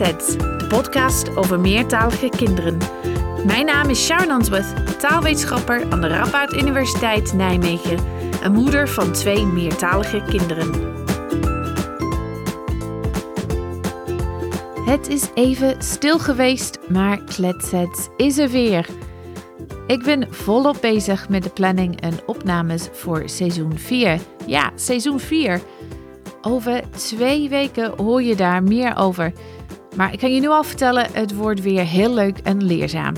De podcast over meertalige kinderen. Mijn naam is Sharon Answorth, taalwetenschapper aan de Radboud Universiteit Nijmegen en moeder van twee meertalige kinderen. Het is even stil geweest, maar Kletsets is er weer. Ik ben volop bezig met de planning en opnames voor seizoen 4. Ja, seizoen 4. Over twee weken hoor je daar meer over. Maar ik kan je nu al vertellen, het wordt weer heel leuk en leerzaam.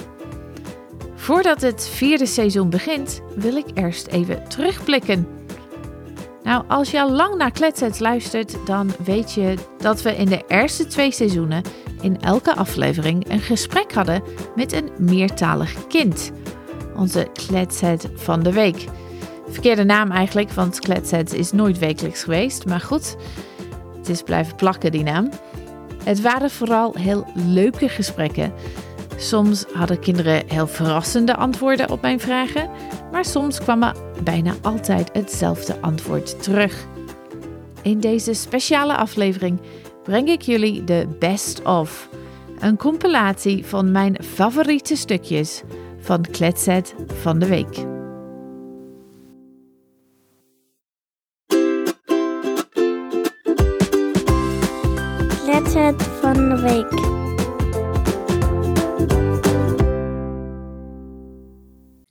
Voordat het vierde seizoen begint, wil ik eerst even terugblikken. Nou, als je al lang naar Kletsets luistert, dan weet je dat we in de eerste twee seizoenen in elke aflevering een gesprek hadden met een meertalig kind. Onze Kletset van de week. Verkeerde naam eigenlijk, want Kletset is nooit wekelijks geweest. Maar goed, het is blijven plakken die naam. Het waren vooral heel leuke gesprekken. Soms hadden kinderen heel verrassende antwoorden op mijn vragen, maar soms kwam er bijna altijd hetzelfde antwoord terug. In deze speciale aflevering breng ik jullie de Best of, een compilatie van mijn favoriete stukjes van Kletset van de Week. Week.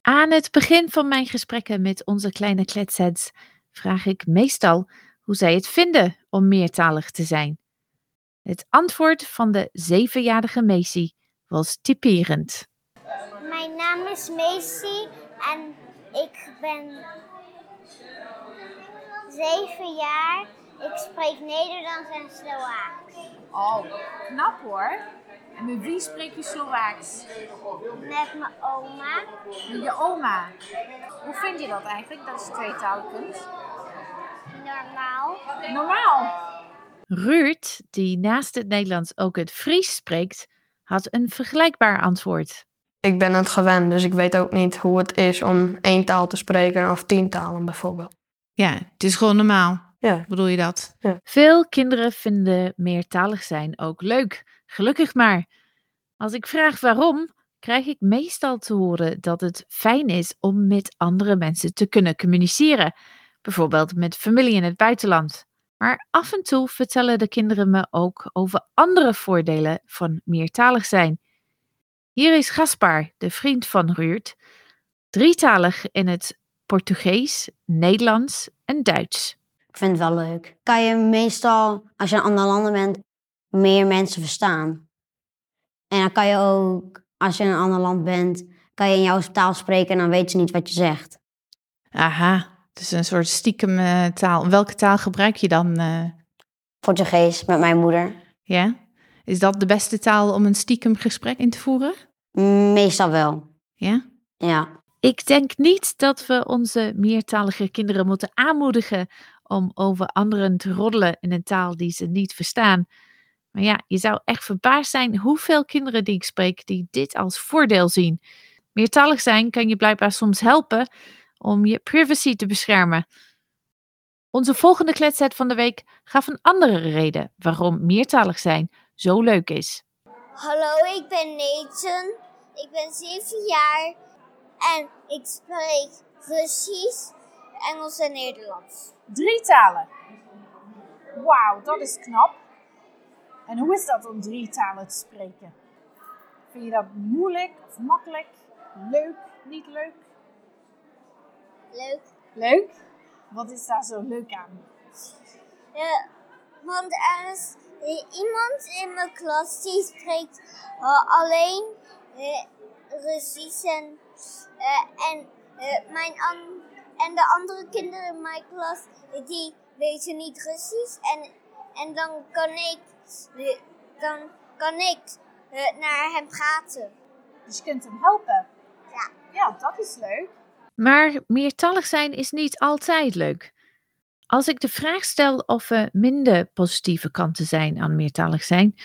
Aan het begin van mijn gesprekken met onze kleine kletsets vraag ik meestal hoe zij het vinden om meertalig te zijn. Het antwoord van de zevenjarige Macy was typerend. Mijn naam is Macy en ik ben zeven jaar. Ik spreek Nederlands en Slovaaks. Oh, knap hoor. En met wie spreek je Slovaaks? Met mijn oma. Met je oma. Hoe vind je dat eigenlijk, dat je tweetaalkunst? Normaal. Normaal. Ruurt, die naast het Nederlands ook het Fries spreekt, had een vergelijkbaar antwoord. Ik ben het gewend, dus ik weet ook niet hoe het is om één taal te spreken of tien talen bijvoorbeeld. Ja, het is gewoon normaal. Ja. Bedoel je dat? Ja. Veel kinderen vinden meertalig zijn ook leuk. Gelukkig maar. Als ik vraag waarom, krijg ik meestal te horen dat het fijn is om met andere mensen te kunnen communiceren. Bijvoorbeeld met familie in het buitenland. Maar af en toe vertellen de kinderen me ook over andere voordelen van meertalig zijn. Hier is Gaspar, de vriend van Ruurt, drietalig in het Portugees, Nederlands en Duits. Ik vind het wel leuk. Kan je meestal, als je in andere landen bent, meer mensen verstaan. En dan kan je ook, als je in een ander land bent, kan je in jouw taal spreken en dan weten ze niet wat je zegt. Aha, het is een soort stiekem eh, taal. Welke taal gebruik je dan? eh, Portugees met mijn moeder. ja? Is dat de beste taal om een stiekem gesprek in te voeren? Meestal wel. Ja? Ja. Ik denk niet dat we onze meertalige kinderen moeten aanmoedigen om over anderen te roddelen in een taal die ze niet verstaan. Maar ja, je zou echt verbaasd zijn hoeveel kinderen die ik spreek die dit als voordeel zien. Meertalig zijn kan je blijkbaar soms helpen om je privacy te beschermen. Onze volgende kletset van de week gaf een andere reden waarom meertalig zijn zo leuk is. Hallo, ik ben Nathan. Ik ben zeven jaar en ik spreek Russisch, Engels en Nederlands. Drie talen. Wauw, dat is knap. En hoe is dat om drie talen te spreken? Vind je dat moeilijk of makkelijk? Leuk, niet leuk? Leuk. Leuk? Wat is daar zo leuk aan? Ja, want er is iemand in mijn klas die spreekt eh, alleen eh, Russisch en, eh, en, mijn an- en de andere kinderen in mijn klas die weten niet Russisch en, en dan kan ik, dan kan ik eh, naar hem praten. Dus je kunt hem helpen. Ja. Ja, dat is leuk. Maar meertalig zijn is niet altijd leuk. Als ik de vraag stel of er minder positieve kanten zijn aan meertalig zijn,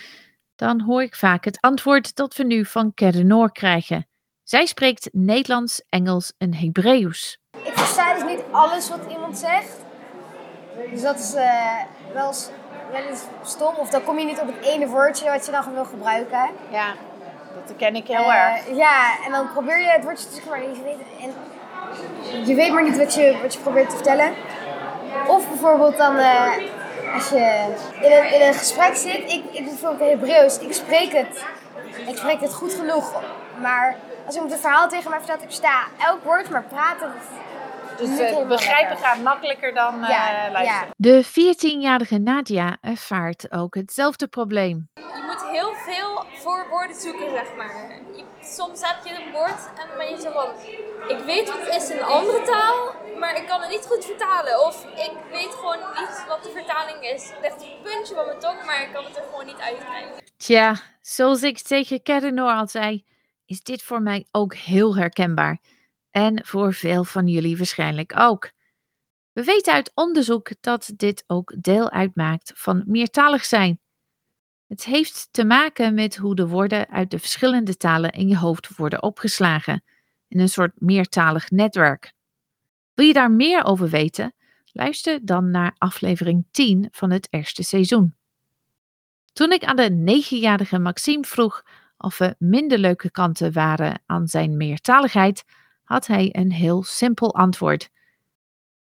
dan hoor ik vaak het antwoord dat we nu van Kerenoor krijgen. Zij spreekt Nederlands, Engels en Hebreeuws. Ik versta dus niet alles wat iemand zegt. Dus dat is eh, wel, eens- wel eens stom. Of dan kom je niet op het ene woordje wat je dan wil gebruiken. Ja, dat ken ik heel Eh, erg. Ja, en dan probeer je het woordje te zeggen, maar je weet, en je weet maar niet wat je, wat je probeert te vertellen. Of bijvoorbeeld dan, eh, als je in een, in een gesprek zit, ik, ik bijvoorbeeld Hebreeuws, ik spreek het. Ik spreek het goed genoeg, maar als iemand een verhaal tegen mij vertelt, ik versta elk woord, maar praten, dat Dus eh, begrijpen gaat makkelijker dan eh, Ja, luisteren. De 14-jarige Nadia ervaart ook hetzelfde probleem. Je moet heel veel voor woorden zoeken, zeg maar. Je- soms heb je een woord en dan ben je zo van... Ik weet wat het is in een andere taal, maar ik kan het niet goed vertalen. Of ik weet gewoon niet wat de vertaling is. Het ligt op een puntje van mijn tong, maar ik kan het er gewoon niet uitkrijgen. Tja, zoals ik tegen Kerdenoor al zei, is dit voor mij ook heel herkenbaar. En voor veel van jullie waarschijnlijk ook. We weten uit onderzoek dat dit ook deel uitmaakt van meertalig zijn. Het heeft te maken met hoe de woorden uit de verschillende talen in je hoofd worden opgeslagen, in een soort meertalig netwerk. Wil je daar meer over weten? Luister dan naar aflevering 10 van het eerste seizoen. Toen ik aan de negenjarige Maxime vroeg of er minder leuke kanten waren aan zijn meertaligheid, had hij een heel simpel antwoord.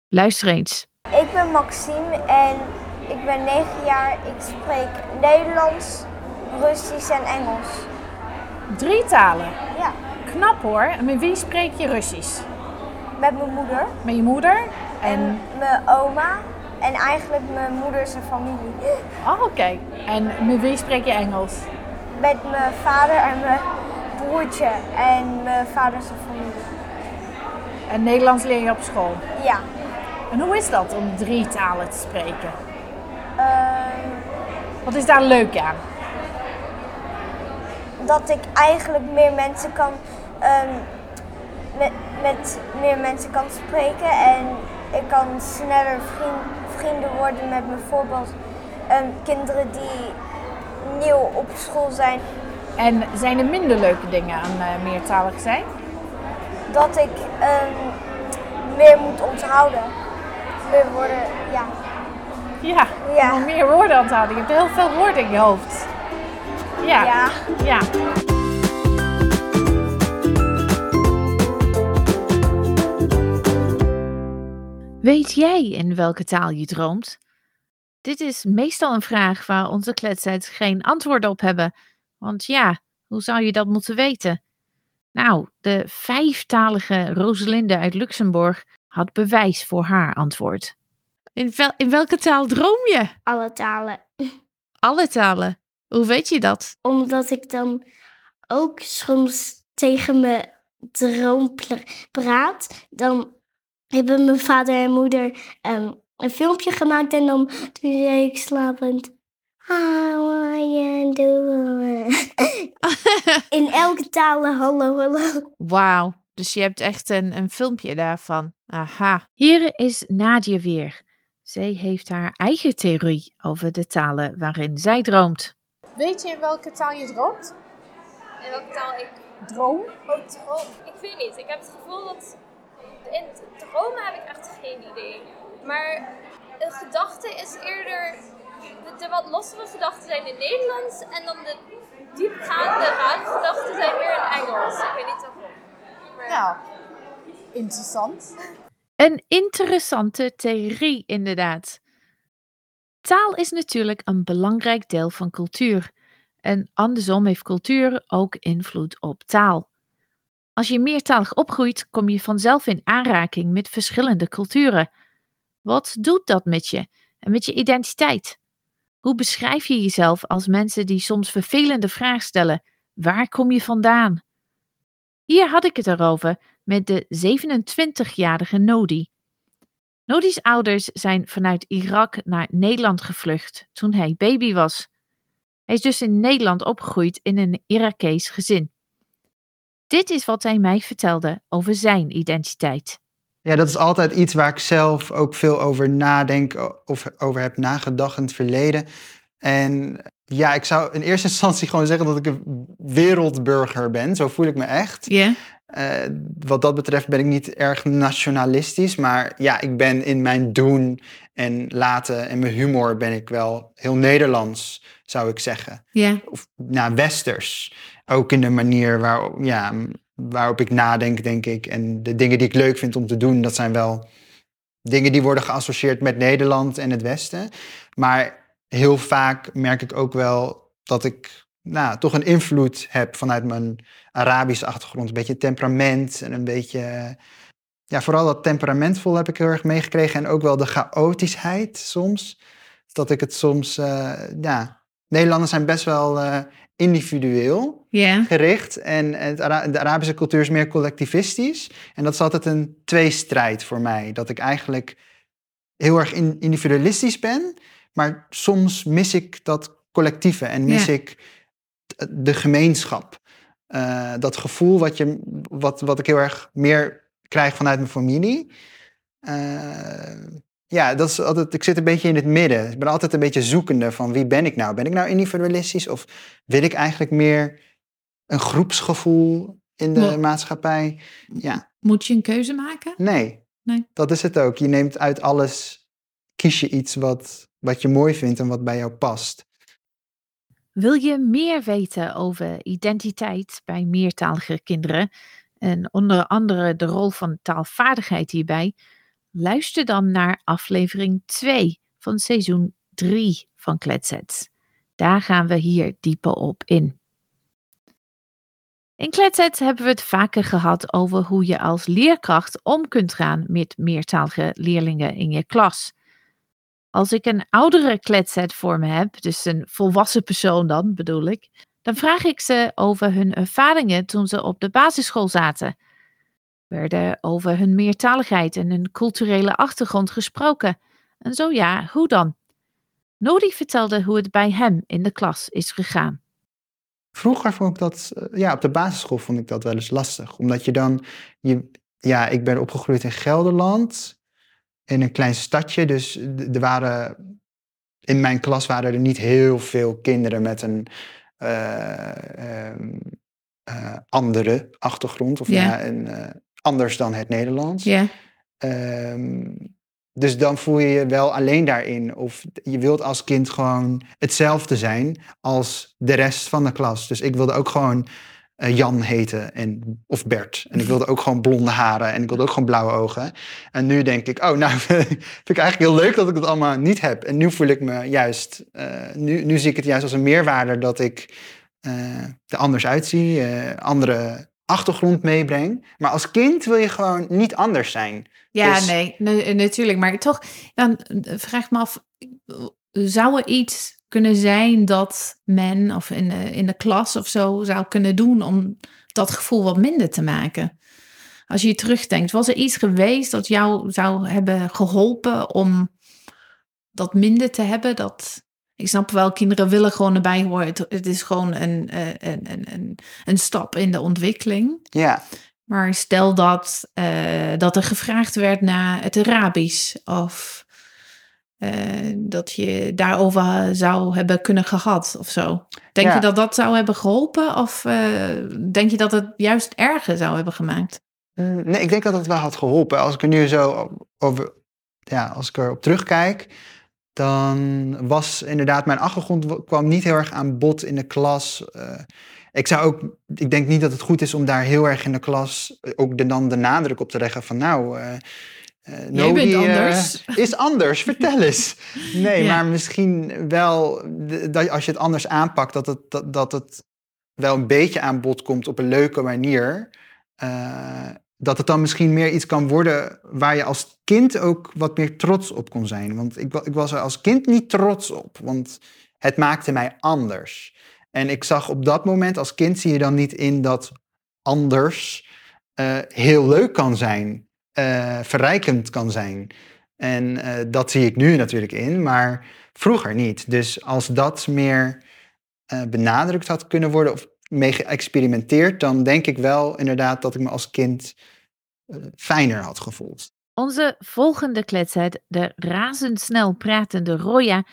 Luister eens. Ik ben Maxime en ik ben 9 jaar. Ik spreek Nederlands, Russisch en Engels. Drie talen. Ja, Knap hoor. En met wie spreek je Russisch? met mijn moeder Met je moeder? en En, mijn oma en eigenlijk mijn moeder zijn familie. oh, oké. En met wie spreek je Engels? Met mijn vader en mijn broertje en mijn vader zijn familie. En Nederlands leer je op school. Ja, En hoe is dat om drie talen te spreken? ehm, Wat is daar leuk aan? dat ik eigenlijk meer mensen kan, ehm, met, met meer mensen kan spreken en ik kan sneller vriend, vrienden worden met bijvoorbeeld ehm, kinderen die nieuw op school zijn. En zijn er minder leuke dingen aan eh, meertalig zijn? Dat ik ehm, meer moet onthouden. Meer woorden, ja. Ja, meer woorden aan te houden. Je hebt heel veel woorden in je hoofd. Ja. Ja. ja. Weet jij in welke taal je droomt? Dit is meestal een vraag waar onze kletsers geen antwoord op hebben. Want ja, hoe zou je dat moeten weten? Nou, de vijftalige Roselinde uit Luxemburg had bewijs voor haar antwoord. In, wel- in welke taal droom je? alle talen. Alle talen. Hoe weet je dat? Omdat ik dan ook soms tegen mijn droom praat. Dan hebben mijn vader en moeder ehm, een filmpje gemaakt en dan toen zei ik slapend. "Ah, what you doing?" In elke taal hallo hallo. Wauw, dus je hebt echt een, een filmpje daarvan. Aha. Hier is Nadia weer. Zij heeft haar eigen theorie over de talen waarin zij droomt. Weet je in welke taal je droomt? In welke taal ik Droom? droom? Ik weet niet. Ik heb het gevoel dat... In het dromen heb ik echt geen idee. Maar een gedachte is eerder... De, de wat lossere gedachten zijn in Nederlands. En dan de diepgaande gedachten zijn meer in Engels. Ik weet niet waarom. Maar- Nou, interessant. Een interessante theorie, inderdaad. Taal is natuurlijk een belangrijk deel van cultuur. En andersom heeft cultuur ook invloed op taal. Als je meertalig opgroeit, kom je vanzelf in aanraking met verschillende culturen. Wat doet dat met je en met je identiteit? Hoe beschrijf je jezelf als mensen die soms vervelende vragen stellen? Waar kom je vandaan? Hier had ik het erover met de 27-jarige Nodi. Nodi's ouders zijn vanuit Irak naar Nederland gevlucht toen hij baby was. Hij is dus in Nederland opgegroeid in een Irakees gezin. Dit is wat hij mij vertelde over zijn identiteit. Ja, dat is altijd iets waar ik zelf ook veel over nadenk of over heb nagedacht in het verleden. En ja, ik zou in eerste instantie gewoon zeggen dat ik een wereldburger ben. Zo voel ik me echt. Ja? Eh, wat dat betreft ben ik niet erg nationalistisch, maar ja, ik ben in mijn doen en laten en mijn humor ben ik wel heel Nederlands, zou ik zeggen. Ja. Of nou, westers. Ook in de manier waar, ja, waarop ik nadenk, denk ik. En de dingen die ik leuk vind om te doen, dat zijn wel dingen die worden geassocieerd met Nederland en het Westen. Maar heel vaak merk ik ook wel dat ik nou, toch een invloed heb vanuit mijn Arabische achtergrond. Een beetje temperament en een beetje. Ja, vooral dat temperamentvol heb ik heel erg meegekregen. En ook wel de chaotischheid soms. Dat ik het soms. eh, ja, Nederlanders zijn best wel eh, individueel Gericht. En het Ara- de Arabische cultuur is meer collectivistisch. En dat is altijd een tweestrijd voor mij. Dat ik eigenlijk heel erg in- individualistisch ben. Maar soms mis ik dat collectieve en mis ik de gemeenschap. Eh, dat gevoel wat, je, wat, wat ik heel erg meer krijg vanuit mijn familie. Eh, ja, dat is altijd, ik zit een beetje in het midden. Ik ben altijd een beetje zoekende van wie ben ik nou? Ben ik nou individualistisch of wil ik eigenlijk meer een groepsgevoel in de Mo- maatschappij? Ja, Moet je een keuze maken? nee. Nee. Dat is het ook. Je neemt uit alles, kies je iets wat, wat je mooi vindt en wat bij jou past. Wil je meer weten over identiteit bij meertalige kinderen en onder andere de rol van taalvaardigheid hierbij? Luister dan naar aflevering 2 van seizoen 3 van Kletsets. Daar gaan we hier dieper op in. In Kletsets hebben we het vaker gehad over hoe je als leerkracht om kunt gaan met meertalige leerlingen in je klas. Als ik een oudere kletset voor me heb, dus een volwassen persoon dan bedoel ik, dan vraag ik ze over hun ervaringen toen ze op de basisschool zaten. Werden over hun meertaligheid en hun culturele achtergrond gesproken? En zo ja, hoe dan? Nodi vertelde hoe het bij hem in de klas is gegaan. Vroeger vond ik dat, eh, ja, op de basisschool vond ik dat wel eens lastig. Omdat je dan, je, ja, ik ben opgegroeid in Gelderland, in een klein stadje. Dus er waren, in mijn klas waren er niet heel veel kinderen met een eh, ehm, eh, andere achtergrond. Of Ja. ja, een, anders dan het Nederlands. Ja, Ehm, dus dan voel je je wel alleen daarin. Of je wilt als kind gewoon hetzelfde zijn als de rest van de klas. Dus ik wilde ook gewoon eh, Jan heten en, of Bert. En ik wilde ook gewoon blonde haren en ik wilde ook gewoon blauwe ogen. En nu denk ik, oh nou vind ik eigenlijk heel leuk dat ik dat allemaal niet heb. En nu voel ik me juist, eh, nu, zie ik het juist als een meerwaarde dat ik eh, er anders uitzie, andere achtergrond meebreng. Maar als kind wil je gewoon niet anders zijn. Ja Dus- nee, na- natuurlijk. Maar toch, dan eh, vraag ik me af, zou er iets kunnen zijn dat men of in de, in de klas of zo zou kunnen doen om dat gevoel wat minder te maken? Als je terugdenkt, was er iets geweest dat jou zou hebben geholpen om dat minder te hebben? Dat, ik snap wel, kinderen willen gewoon erbij horen. Het, het is gewoon een, eh, een, een, een, een stap in de ontwikkeling. Ja, Maar stel dat, eh, dat er gevraagd werd naar het Arabisch of eh, dat je daarover zou hebben kunnen gehad of zo. Denk Ja. je dat dat zou hebben geholpen of eh, denk je dat het juist erger zou hebben gemaakt? Mm, Nee, ik denk dat het wel had geholpen. Als ik er nu zo over, ja, als ik erop terugkijk, dan was inderdaad mijn achtergrond kwam niet heel erg aan bod in de klas. Eh, ik zou ook, ik denk niet dat het goed is om daar heel erg in de klas eh, ook de, dan de nadruk op te leggen van nou. bent eh, anders. is anders, vertel eens. Nee, Ja. maar misschien wel dat als je het anders aanpakt, dat het, dat, dat het wel een beetje aan bod komt op een leuke manier. Eh, dat het dan misschien meer iets kan worden waar je als kind ook wat meer trots op kon zijn. Want ik, ik was er als kind niet trots op, want het maakte mij anders. En ik zag op dat moment, als kind zie je dan niet in dat anders eh, heel leuk kan zijn, eh, verrijkend kan zijn. En eh, dat zie ik nu natuurlijk in, maar vroeger niet. Dus als dat meer benadrukt had kunnen worden of mee geëxperimenteerd, dan denk ik wel inderdaad dat ik me als kind eh, fijner had gevoeld. Onze volgende kletset, de razendsnel pratende Roya,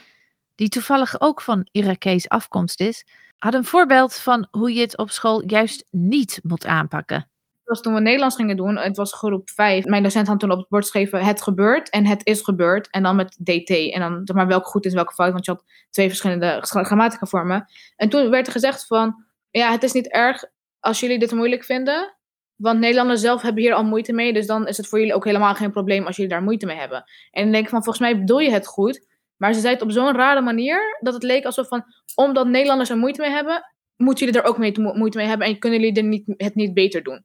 die toevallig ook van Irakees afkomst is, had een voorbeeld van hoe je het op school juist niet moet aanpakken. was toen we Nederlands gingen doen, het was groep 5. Mijn docent had toen op het bord geschreven: het gebeurt en het is gebeurd. En dan met DT. En dan zeg maar welke goed is, welke fout. Want je had twee verschillende grammatica vormen. En toen werd er gezegd van: ja, het is niet erg als jullie dit moeilijk vinden. Want Nederlanders zelf hebben hier al moeite mee. Dus dan is het voor jullie ook helemaal geen probleem als jullie daar moeite mee hebben. En dan denk ik van, volgens mij bedoel je het goed. Maar ze zei het op zo'n rare manier dat het leek alsof van, omdat Nederlanders er moeite mee hebben, moeten jullie er ook mee, moeite mee hebben en kunnen jullie er niet, het niet beter doen.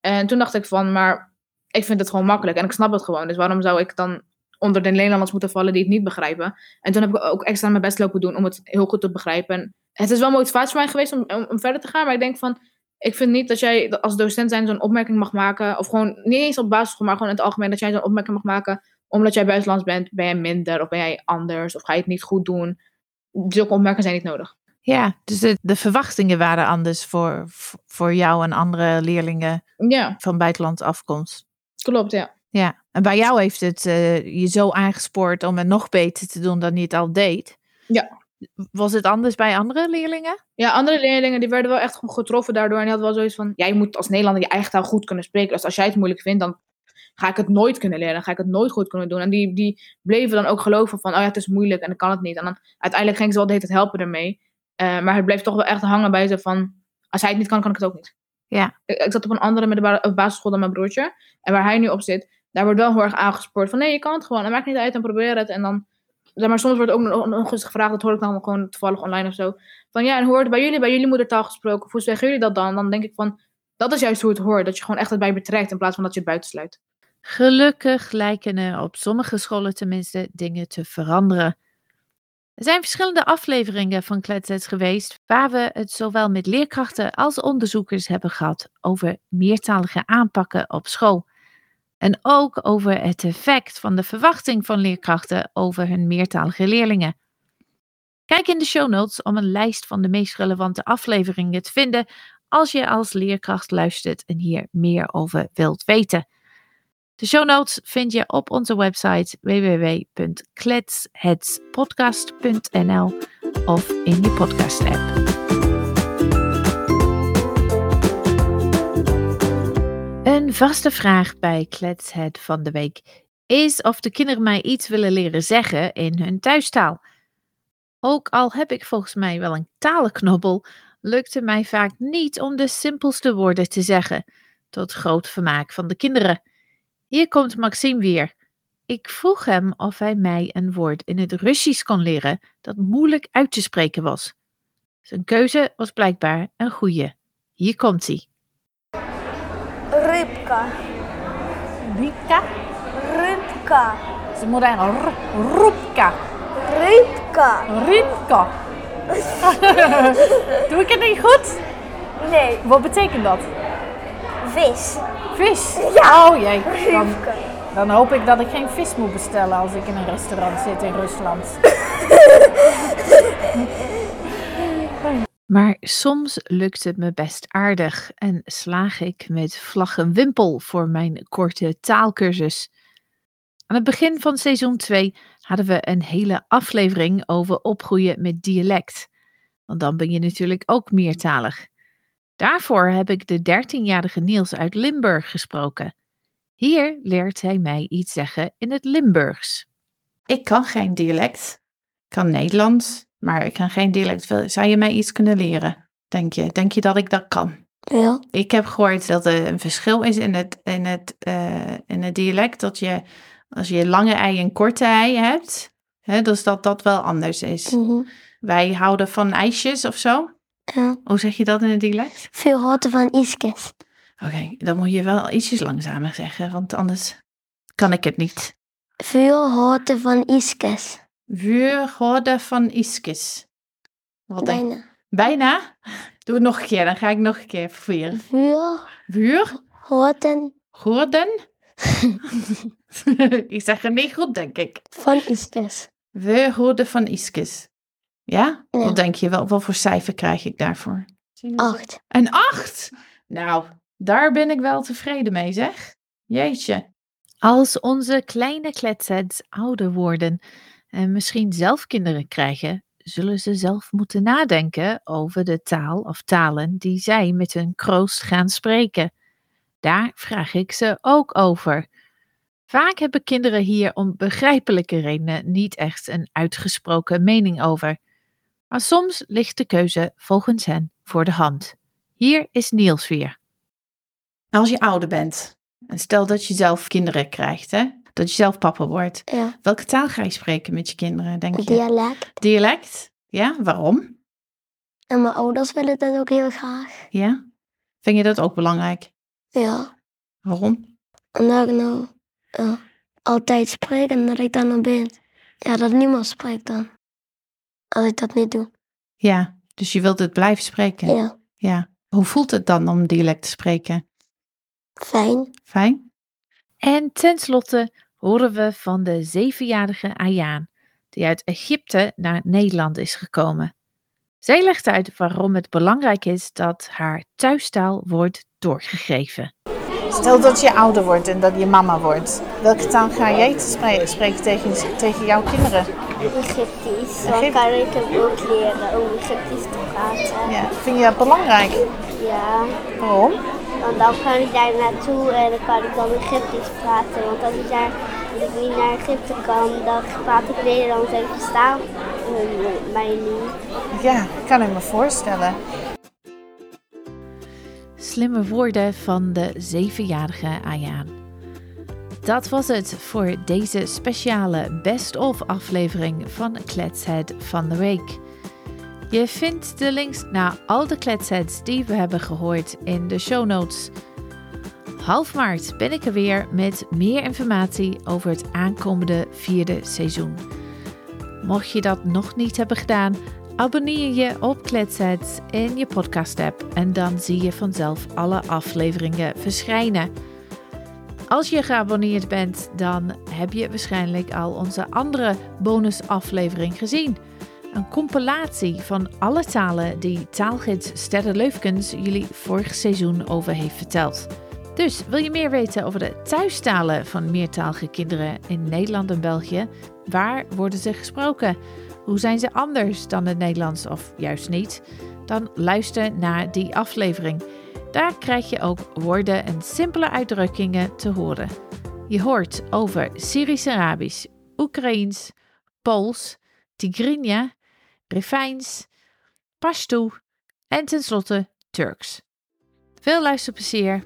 En toen dacht ik van, maar ik vind het gewoon makkelijk en ik snap het gewoon. Dus waarom zou ik dan onder de Nederlanders moeten vallen die het niet begrijpen? En toen heb ik ook extra mijn best lopen doen om het heel goed te begrijpen. En het is wel motivatie voor mij geweest om, om, verder te gaan, maar ik denk van, ik vind niet dat jij als docent zijn zo'n opmerking mag maken, of gewoon niet eens op basisschool, maar gewoon in het algemeen, dat jij zo'n opmerking mag maken omdat jij buitenlands bent, ben jij minder of ben jij anders of ga je het niet goed doen. Zulke opmerkingen zijn niet nodig. Ja, dus de, de verwachtingen waren anders voor, voor jou en andere leerlingen ja. van buitenland afkomst. Klopt, ja. Ja, en bij jou heeft het uh, je zo aangespoord om het nog beter te doen dan je het al deed. Ja. Was het anders bij andere leerlingen? Ja, andere leerlingen die werden wel echt getroffen daardoor. En die hadden wel zoiets van, jij moet als Nederlander je eigen taal goed kunnen spreken. Dus als jij het moeilijk vindt, dan ga ik het nooit kunnen leren. Dan ga ik het nooit goed kunnen doen. En die, die bleven dan ook geloven van, oh ja, het is moeilijk en ik kan het niet. En dan uiteindelijk ging ze wel de hele tijd helpen ermee. Uh, maar het bleef toch wel echt hangen bij ze van, als hij het niet kan, kan ik het ook niet. Ja. Ik, ik zat op een andere middelbare basisschool dan mijn broertje. En waar hij nu op zit, daar wordt wel heel erg aangespoord van, nee, je kan het gewoon. En maakt niet uit en probeer het. En dan, maar soms wordt ook nog, eens gevraagd, dat hoor ik dan gewoon toevallig online of zo. Van ja, en hoe wordt bij jullie, bij jullie moedertaal gesproken? Hoe zeggen jullie dat dan? Dan denk ik van, dat is juist hoe het hoort. Dat je gewoon echt het bij betrekt in plaats van dat je het buitensluit. Gelukkig lijken er op sommige scholen tenminste dingen te veranderen. Er zijn verschillende afleveringen van Kletsets geweest waar we het zowel met leerkrachten als onderzoekers hebben gehad over meertalige aanpakken op school. En ook over het effect van de verwachting van leerkrachten over hun meertalige leerlingen. Kijk in de show notes om een lijst van de meest relevante afleveringen te vinden als je als leerkracht luistert en hier meer over wilt weten. De show notes vind je op onze website www.kletshedspodcast.nl of in je podcast app. Een vaste vraag bij Kletshead van de week is of de kinderen mij iets willen leren zeggen in hun thuistaal. Ook al heb ik volgens mij wel een talenknobbel, lukt het mij vaak niet om de simpelste woorden te zeggen, tot groot vermaak van de kinderen. Hier komt Maxime weer. Ik vroeg hem of hij mij een woord in het Russisch kon leren dat moeilijk uit te spreken was. Zijn keuze was blijkbaar een goede. Hier komt hij. Rybka. Rybka? Rybka. Ze moet eigenlijk Rupka. Rybka. Rybka. Doe ik het niet goed? Nee. Wat betekent dat? Vis. Vis? Ja. Oh jee. Dan, dan hoop ik dat ik geen vis moet bestellen als ik in een restaurant zit in Rusland. Maar soms lukt het me best aardig en slaag ik met vlag en wimpel voor mijn korte taalkursus. Aan het begin van seizoen 2 hadden we een hele aflevering over opgroeien met dialect. Want dan ben je natuurlijk ook meertalig. Daarvoor heb ik de 13-jarige Niels uit Limburg gesproken. Hier leert hij mij iets zeggen in het Limburgs. Ik kan geen dialect. Ik kan Nederlands, maar ik kan geen dialect. Zou je mij iets kunnen leren? Denk je? Denk je dat ik dat kan? Ja. Ik heb gehoord dat er een verschil is in het, in het, uh, in het dialect. Dat je, als je lange ei en korte ei hebt, hè, dus dat dat wel anders is. Mm -hmm. Wij houden van ijsjes of zo. Ja. Hoe zeg je dat in het dialect? Veel houten van iskes. Oké, okay, dan moet je wel ietsjes langzamer zeggen, want anders kan ik het niet. Veel houten van iskes. Vuur hoorden van iskes. Wat Bijna. Denk? Bijna? Doe het nog een keer, dan ga ik nog een keer. Vuur. Vuur. Hoorden. Hoorden. ik zeg het niet goed, denk ik. Van iskes. We hoorden van iskes. Ja? ja? Wat denk je? Wel, wat voor cijfer krijg ik daarvoor? Acht. Een acht? Nou, daar ben ik wel tevreden mee, zeg. Jeetje. Als onze kleine kletsheads ouder worden en misschien zelf kinderen krijgen, zullen ze zelf moeten nadenken over de taal of talen die zij met hun kroost gaan spreken. Daar vraag ik ze ook over. Vaak hebben kinderen hier om begrijpelijke redenen niet echt een uitgesproken mening over. Maar soms ligt de keuze volgens hen voor de hand. Hier is Niels weer. Als je ouder bent, en stel dat je zelf kinderen krijgt, hè? Dat je zelf papa wordt. Ja. Welke taal ga je spreken met je kinderen, denk je? Dialect. Dialect? Ja, waarom? En mijn ouders willen dat ook heel graag. Ja? Vind je dat ook belangrijk? Ja. Waarom? Omdat ik nou ja, altijd spreek en dat ik dan nog ben. Ja, dat niemand spreekt dan. Als ik dat niet doe. Ja, dus je wilt het blijven spreken? Ja. Ja. Hoe voelt het dan om dialect te spreken? Fijn. Fijn? En tenslotte horen we van de zevenjarige Ayaan, die uit Egypte naar Nederland is gekomen. Zij legt uit waarom het belangrijk is dat haar thuistaal wordt doorgegeven. Stel dat je ouder wordt en dat je mama wordt. Welke taal ga jij te spreken, spreken tegen, tegen jouw kinderen? Egyptisch. Dan kan ik hem ook leren om Egyptisch te praten. Ja. Vind je dat belangrijk? Ja. Waarom? Want dan kan ik daar naartoe en dan kan ik dan Egyptisch praten. Want als ik, daar, als ik niet naar Egypte kan, dan praat ik Nederlands en verstaan mij niet. Ja, kan ik me voorstellen. Slimme woorden van de zevenjarige Ayaan. Dat was het voor deze speciale best-of aflevering van Kletshead van de Week. Je vindt de links naar al de kletsheads die we hebben gehoord in de show notes. Half maart ben ik er weer met meer informatie over het aankomende vierde seizoen. Mocht je dat nog niet hebben gedaan, abonneer je op Kletsheads in je podcast-app en dan zie je vanzelf alle afleveringen verschijnen. Als je geabonneerd bent, dan heb je waarschijnlijk al onze andere bonusaflevering gezien. Een compilatie van alle talen die taalgids Sterre Leufkens jullie vorig seizoen over heeft verteld. Dus wil je meer weten over de thuistalen van meertalige kinderen in Nederland en België? Waar worden ze gesproken? Hoe zijn ze anders dan het Nederlands of juist niet? Dan luister naar die aflevering. Daar krijg je ook woorden en simpele uitdrukkingen te horen. Je hoort over Syrisch-Arabisch, Oekraïens, Pools, Tigrinya, Refijns, Pashto en tenslotte Turks. Veel luisterplezier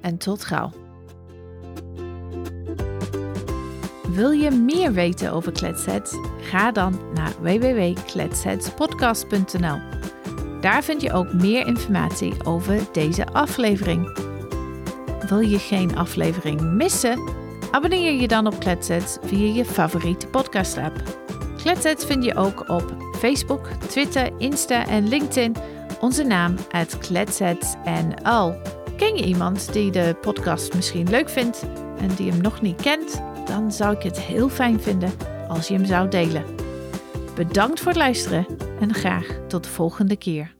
en tot gauw. Wil je meer weten over Kletsets? Ga dan naar www.kletsetspodcast.nl. Daar vind je ook meer informatie over deze aflevering. Wil je geen aflevering missen? Abonneer je dan op Kletsets via je favoriete podcast-app. Kletsets vind je ook op Facebook, Twitter, Insta en LinkedIn. Onze naam uit Kletsets en al. Ken je iemand die de podcast misschien leuk vindt en die hem nog niet kent? Dan zou ik het heel fijn vinden als je hem zou delen. Bedankt voor het luisteren en graag tot de volgende keer.